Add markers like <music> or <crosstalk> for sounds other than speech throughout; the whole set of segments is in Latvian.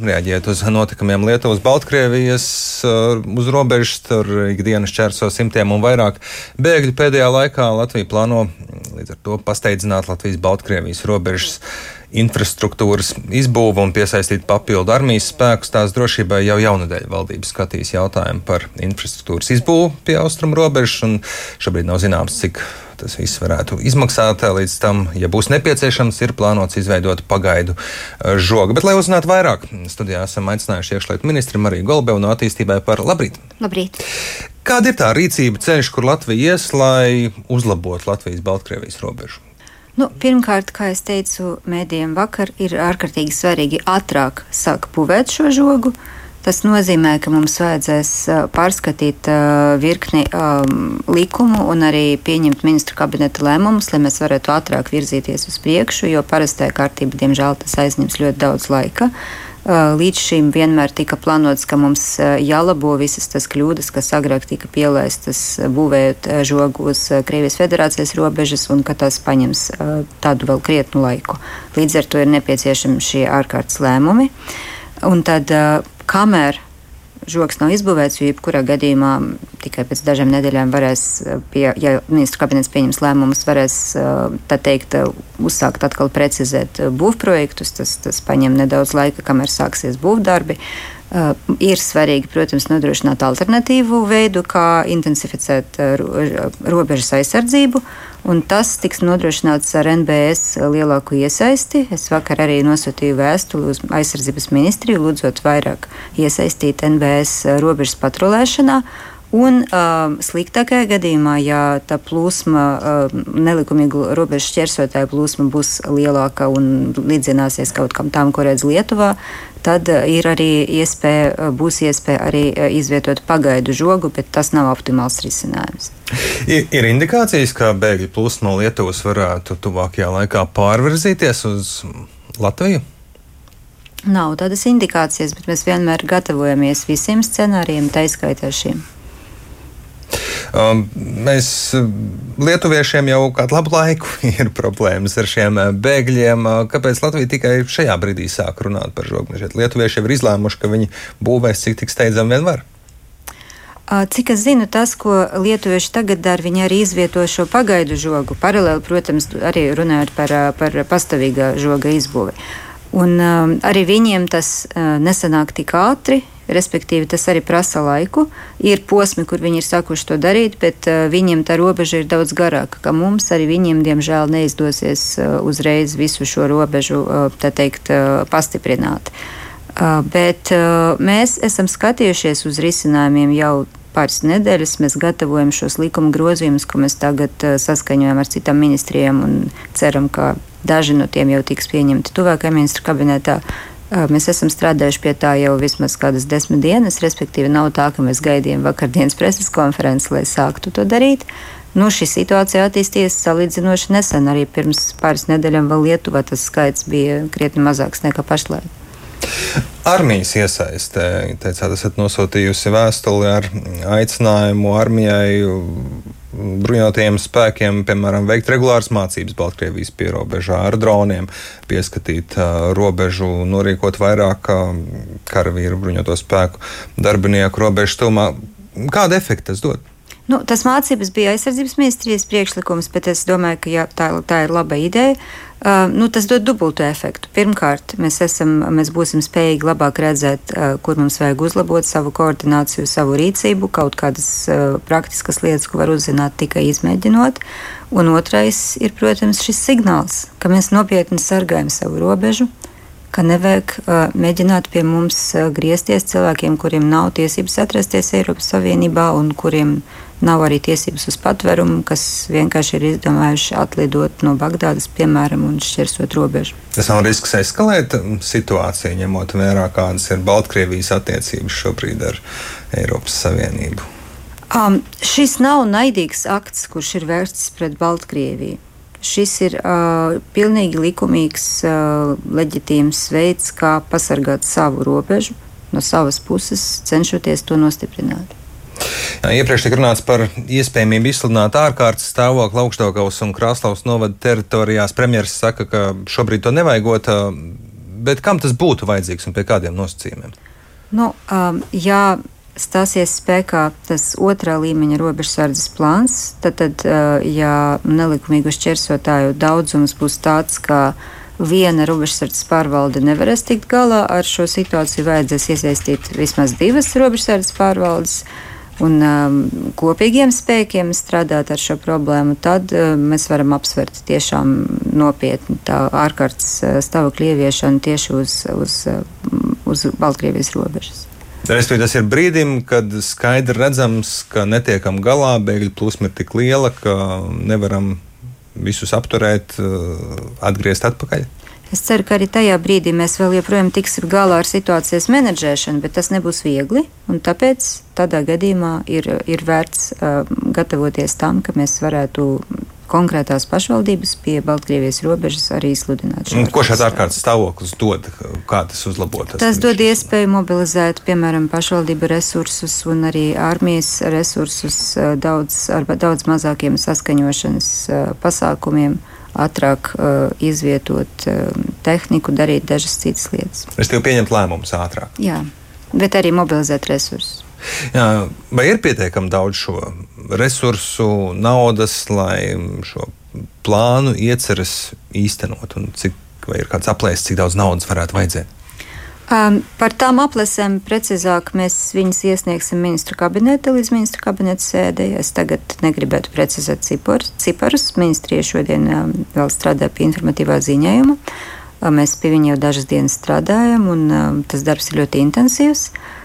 Reaģējot uz notikumiem Lietuvas, Baltkrievijas uh, uz robežas, tur ikdienas čērso simtiem un vairāk bēgļu. Pēdējā laikā Latvija plāno līdz ar to pasteidzināt Latvijas-Baltkrievijas robežas infrastruktūras izbūvu un piesaistīt papildu armijas spēkus. Tās drošībai jau jaunadēļ valdības skatīs jautājumu par infrastruktūras izbūvu pie austrumu robežas, un šobrīd nav zināms, cik tas viss varētu izmaksāt. Līdz tam, ja būs nepieciešams, ir plānots izveidot pagaidu eh, žogu. Bet, lai uzzinātu vairāk, studijā esam aicinājuši iekšlietu ministru Mariju Golbevu no attīstībai par labrīt. Labrīt! Kāda ir tā rīcība ceļš, kur Latvija ies, lai uzlabotu Latvijas-Baltkrievijas robežu? Nu, pirmkārt, kā jau teicu, mēdījiem vakar ir ārkārtīgi svarīgi ātrāk sākt būvēt šo žogu. Uh, Tas nozīmē, ka mums vajadzēs pārskatīt virkni likumu un arī pieņemt ministru kabineta lēmumus, lai mēs varētu ātrāk virzīties uz priekšu, jo parastajā kārtībā, diemžēl, tas aizņems ļoti daudz laika. Līdz šim vienmēr tika plānots, ka mums jālabo visas tas kļūdas, kas agrāk tika pielaistas būvējot žogu uz Krievijas federācijas robežas, un ka tas paņems tādu vēl krietnu laiku. Līdz ar to ir nepieciešami šie ārkārtas lēmumi. Un tad kamēr žoks nav izbūvēts, jo jebkurā gadījumā tikai pēc dažām nedēļām varēs, pie, ja ministru kabinets pieņems lēmumus, varēs tā teikt, uzsākt atkal precizēt būvprojektus. Tas, tas paņem nedaudz laika, kamēr sāksies būvdarbi. Uh, ir svarīgi, protams, nodrošināt alternatīvu veidu, kā intensificēt uh, robežas aizsardzību, tas tiks nodrošināts ar NBS lielāku iesaisti. Es vakar arī nosūtīju vēstuli uz aizsardzības ministriju, lūdzot vairāk iesaistīt NBS robežas patrulēšanā. Un uh, sliktākajā gadījumā, ja tā plūsma, uh, nelikumīgu robežu šķērsotāju plūsma būs lielāka un līdzināsies kaut kam tam, ko redz Lietuvā, tad uh, ir arī iespēja, uh, būs iespēja arī uh, izvietot pagaidu žogu, bet tas nav optimāls risinājums. Ir, ir indikācijas, ka bēgļu plūsma no Lietuvas varētu tuvākajā laikā pārvirzīties uz Latviju? Nav tādas indikācijas, bet mēs vienmēr gatavojamies visiem scenārijiem, tā izskaitā šiem. Um, mēs lietuviešiem jau kādu labu laiku <laughs> ir problēmas ar šiem uh, bēgļiem. Uh, kāpēc Latvija tikai šajā brīdī sāk runāt par žogmežiem? Lietuvieši jau ir izlēmuši, ka viņi būvēs cik tik steidzami vien var. Uh, cik es zinu, tas, ko lietuvieši tagad dara, viņi arī izvieto šo pagaidu žogu. Paralēli, protams, arī runājot par, par pastāvīgā žoga izbūvi. Un um, arī viņiem tas uh, nesanāk tik ātri, respektīvi tas arī prasa laiku. Ir posmi, kur viņi ir sākuši to darīt, bet uh, viņiem tā robeža ir daudz garāka, ka mums arī viņiem, diemžēl, neizdosies uh, uzreiz visu šo robežu, uh, tā teikt, uh, pastiprināt. Uh, bet uh, mēs esam skatījušies uz risinājumiem jau pāris nedēļas mēs gatavojam šos likuma grozījumus, ko mēs tagad uh, saskaņojam ar citām ministrijām un ceram, ka Daži no tiem jau tiks pieņemti tuvākajā ministru kabinetā. Mēs esam strādājuši pie tā jau vismaz kādas desmit dienas, respektīvi nav tā, ka mēs gaidījām vakardienas preses konferenci, lai sāktu to darīt. Nu, šī situācija attīstījās salīdzinoši nesen. Arī pirms pāris nedēļām vēl Lietuvā tas skaits bija krietni mazāks nekā pašlaik. Armijas iesaistē, teicāt, esat nosūtījusi vēstuli ar aicinājumu armijai bruņotajiem spēkiem, piemēram, veikt regulāras mācības Baltkrievijas pierobežā ar droniem, pieskatīt uh, robežu, norīkot vairāk uh, karavīru bruņoto spēku darbinieku robežu stumā. Kādu efektu tas dod? Nu, tas mācības bija aizsardzības ministrijas priekšlikums, bet es domāju, ka jā, tā, tā ir laba ideja. Uh, nu, tas dod dubultu efektu. Pirmkārt, mēs, esam, mēs būsim spējīgi labāk redzēt, uh, kur mums vajag uzlabot savu koordināciju, savu rīcību, kaut kādas uh, praktiskas lietas, ko var uzzināt tikai izmēģinot. Un otrais ir, protams, šis signāls, ka mēs nopietni sargājam savu robežu, ka nevajag uh, mēģināt pie mums uh, griezties cilvēkiem, kuriem nav tiesības atrasties Eiropas Savienībā un kuriem nav arī tiesības uz patvērumu, kas vienkārši ir izdomājuši atlidot no Bagdādas, piemēram, un šķērsot robežu. Tas nav risks eskalēt situāciju, ņemot vērā, kādas ir Baltkrievijas attiecības šobrīd ar Eiropas Savienību. Um, šis nav naidīgs akts, kurš ir vērsts pret Baltkrieviju. Šis ir uh, pilnīgi likumīgs, uh, leģitīms veids, kā pasargāt savu robežu no savas puses, cenšoties to nostiprināt. Iepriekš tika runāts par iespējamību izsludināt ārkārtas stāvokli augstdaugavas un Krāslaus novada teritorijās. Premjeras saka, ka šobrīd to nevajagot. bet kam tas būtu vajadzīgs un pie kādiem nosacījumiem? Nu, um, jā, stāsies spēkā tas otrā līmeņa robežsardzes plāns, tad, tad ja nelikumīgu šķērsotāju daudzums būs tāds, ka viena robežsardzes pārvalde nevarēs tikt galā ar šo situāciju, vajadzēs iesaistīt vismaz divas robežsardzes pārvaldes. Un um, kopīgiem spēkiem strādāt ar šo problēmu, tad uh, mēs varam apsvērt tiešām nopietni tā ārkārtas stāvokļa ieviešanu tieši uz, uz, uz Baltkrievijas robežas. Respektīvi, tas ir brīdim, kad skaidri redzams, ka netiekam galā, bēgļu plūsma ir tik liela, ka nevaram visus apturēt, eh, atgriezt atpakaļ. Es ceru, ka arī tajā brīdī mēs vēl joprojām tiksim galā ar situācijas menedžēšanu, bet tas nebūs viegli. Tāpēc tādā gadījumā ir, ir vērts uh, gatavoties tam, ka mēs varētu konkrētās pašvaldības pie Baltkrievijas robežas arī izsludināt. Ko šāds ārkārtas stāvoklis dod? Kā tas uzlabotas? Tas dod iespēju mobilizēt, piemēram, pašvaldību resursus un arī armijas resursus daudz, ar daudz mazākiem saskaņošanas pasākumiem ātrāk uh, izvietot uh, tehniku, darīt dažas citas lietas. Es tev pieņemt lēmumus ātrāk. Jā, bet arī mobilizēt resursus. Jā, vai ir pietiekami daudz šo resursu, naudas, lai šo plānu ieceras īstenot? Cik, vai ir kāds aplēses, cik daudz naudas varētu vajadzēt? Um, par tām aplēsēm precīzāk mēs viņus iesniegsim ministru kabinetā līdz ministru kabineta sēdē. Es tagad negribētu precizēt ciparus. Ministrija šodien um, vēl strādā pie informatīvā ziņojuma. Um, mēs pie viņa jau dažas dienas strādājam, un um, tas darbs ir ļoti intensīvs. Uh,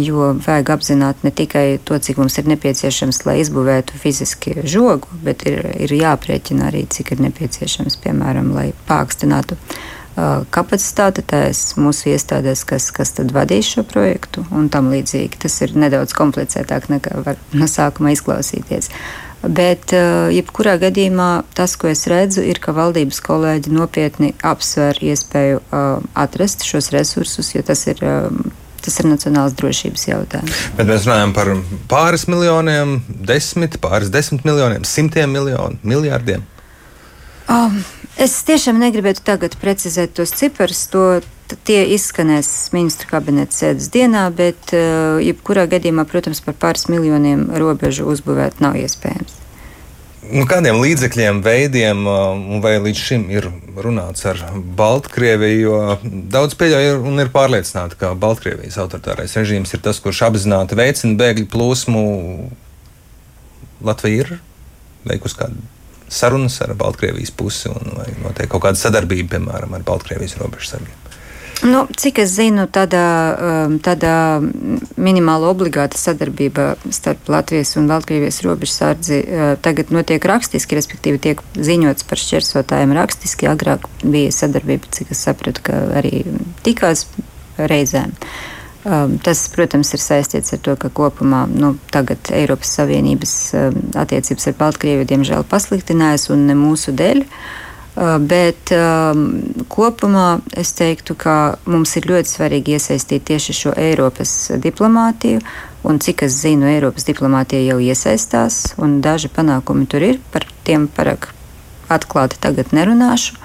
jo vajag apzināt ne tikai to, cik mums ir nepieciešams, lai izbūvētu fiziski žogu, bet ir, ir jāprēķina arī, cik ir nepieciešams, piemēram, lai pākstinātu kapacitāte tās mūsu iestādēs, kas, kas tad vadīs šo projektu un tam līdzīgi. Tas ir nedaudz komplicētāk nekā var no sākuma izklausīties. Bet, jebkurā gadījumā, tas, ko es redzu, ir, ka valdības kolēģi nopietni apsver iespēju atrast šos resursus, jo tas ir tas ir nacionāls drošības jautājums. Bet mēs runājam par pāris miljoniem, desmit, pāris desmit miljoniem, simtiem miljonu, miljardiem. Um, es tiešām negribētu tagad precizēt tos ciparus. To, tie izskanēs ministra kabineta sēdes dienā, bet uh, jebkurā gadījumā, protams, par pāris miljoniem robežu uzbūvēt nav iespējams. Nu, kādiem līdzekļiem, veidiem, uh, vai līdz šim ir runāts ar Baltkrieviju? Jo daudz pieļauj un ir pārliecināti, ka Baltkrievijas autoritārais režīms ir tas, kurš apzināti veicina bēgļu plūsmu. Latvija ir veikusi kādu sarunas ar Baltkrievijas pusi, un vai notiek kaut kāda sadarbība, piemēram, ar Baltkrievijas robežsargiem. Nu, cik es zinu, tādā, um, tādā minimāla obligāta sadarbība starp Latvijas un Baltkrievijas robežsardzi uh, tagad notiek rakstiski, respektīvi tiek ziņots par šķērsotājiem rakstiski. Agrāk bija sadarbība, cik es sapratu, ka arī tikās reizēm. Um, tas, protams, ir saistīts ar to, ka kopumā nu, tagad Eiropas Savienības um, attiecības ar Baltkrieviju diemžēl pasliktinājas un ne mūsu dēļ. Uh, bet um, kopumā es teiktu, ka mums ir ļoti svarīgi iesaistīt tieši šo Eiropas diplomātiju. Un cik es zinu, Eiropas diplomātija jau iesaistās, un daži panākumi tur ir. Par tiem parāk atklāti tagad nerunāšu.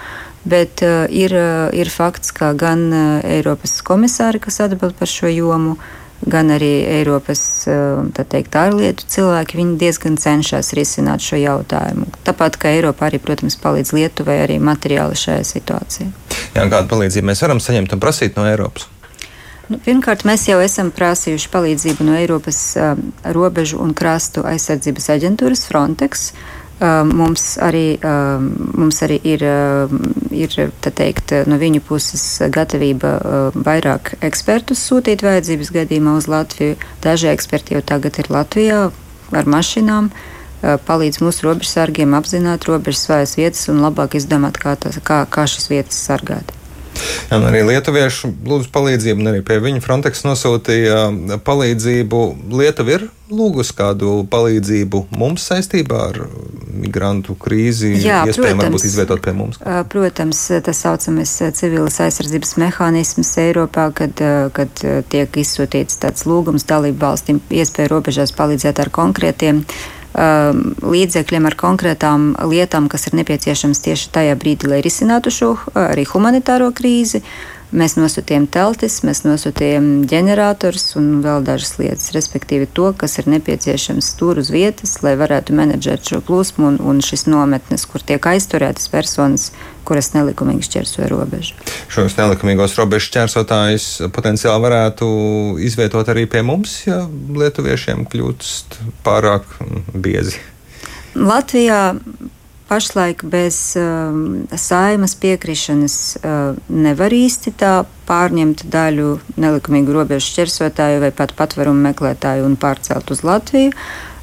Bet uh, ir, uh, ir fakts, ka gan uh, Eiropas komisāri, kas atbild par šo jomu, uh, gan arī Eiropas eh, teikt, ārlietu cilvēki, viņi diezgan cenšas risināt šo jautājumu. Tāpat kā Eiropa arī, protams, palīdz Lietuvai arī materiāli šajā situācijā. Jā, kādu palīdzību mēs varam saņemt un prasīt no Eiropas? Nu, pirmkārt, mēs jau esam prasījuši palīdzību no Eiropas uh, robežu un krastu aizsardzības aģentūras Frontex. Uh, Mums arī, mums arī ir, ir teikt, no viņu puses gatavība vairāk ekspertus sūtīt vajadzības gadījumā uz Latviju. Daži eksperti jau tagad ir Latvijā ar mašīnām palīdz mūsu robežsargiem apzināt robežas vājas vietas un labāk izdomāt, kā, tas, kā, kā šīs vietas sargāt. Jā, arī lietuviešu lūdzu palīdzību, un arī pie viņa Frontex nosūtīja palīdzību. Lietuva ir lūgusi kādu palīdzību mums saistībā ar migrantu krīzi, Jā, iespējams, varbūt izvietot pie mums? Protams, tas saucamais civilas aizsardzības mehānisms Eiropā, kad, kad tiek izsūtīts tāds lūgums dalību valstīm iespēju robežās palīdzēt ar konkrētiem līdzekļiem, ar konkrētām lietām, kas ir nepieciešams tieši tajā brīdī, lai risinātu šo uh, arī humanitāro krīzi. Mēs nosūtījām teltis, mēs nosūtījām ģenerators un vēl dažas lietas, respektīvi to, kas ir nepieciešams tur uz vietas, lai varētu menedžēt šo plūsmu un, un šis nometnes, kur tiek aizturētas personas, kuras nelikumīgi šķērsoja robežu. Šos nelikumīgos robežu šķērsotājus potenciāli varētu izvietot arī pie mums, ja lietuviešiem kļūst pārāk biezi. Latvijā pašlaik bez um, saimas piekrišanas uh, nevar īsti tā pārņemt daļu nelikumīgu robežu šķērsotāju vai pat patvarumu meklētāju un pārcelt uz Latviju.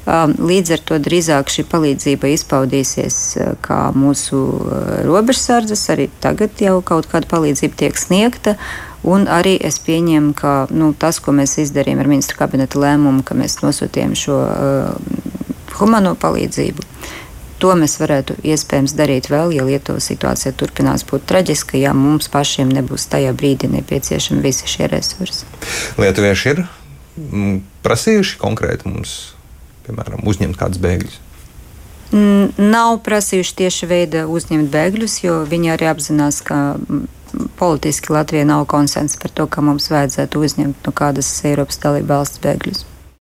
Um, līdz ar to drīzāk šī palīdzība izpaudīsies uh, kā mūsu uh, robežsardzes. Arī tagad jau kaut kāda palīdzība tiek sniegta. Un arī es pieņemu, ka nu, tas, ko mēs izdarījām ar ministru kabineta lēmumu, ka mēs nosūtījām šo uh, humano palīdzību, To mēs varētu iespējams darīt vēl, ja Lietuvas situācija turpinās būt traģiska, ja mums pašiem nebūs tajā brīdī nepieciešami visi šie resursi. Lietuvieši ir mm, prasījuši konkrēti mums, piemēram, uzņemt kādus bēgļus. Nav prasījuši tieši veida uzņemt bēgļus, jo viņi arī apzinās, ka politiski Latvijā nav konsensa par to, ka mums vajadzētu uzņemt no kādas Eiropas dalībvalsts bēgļus.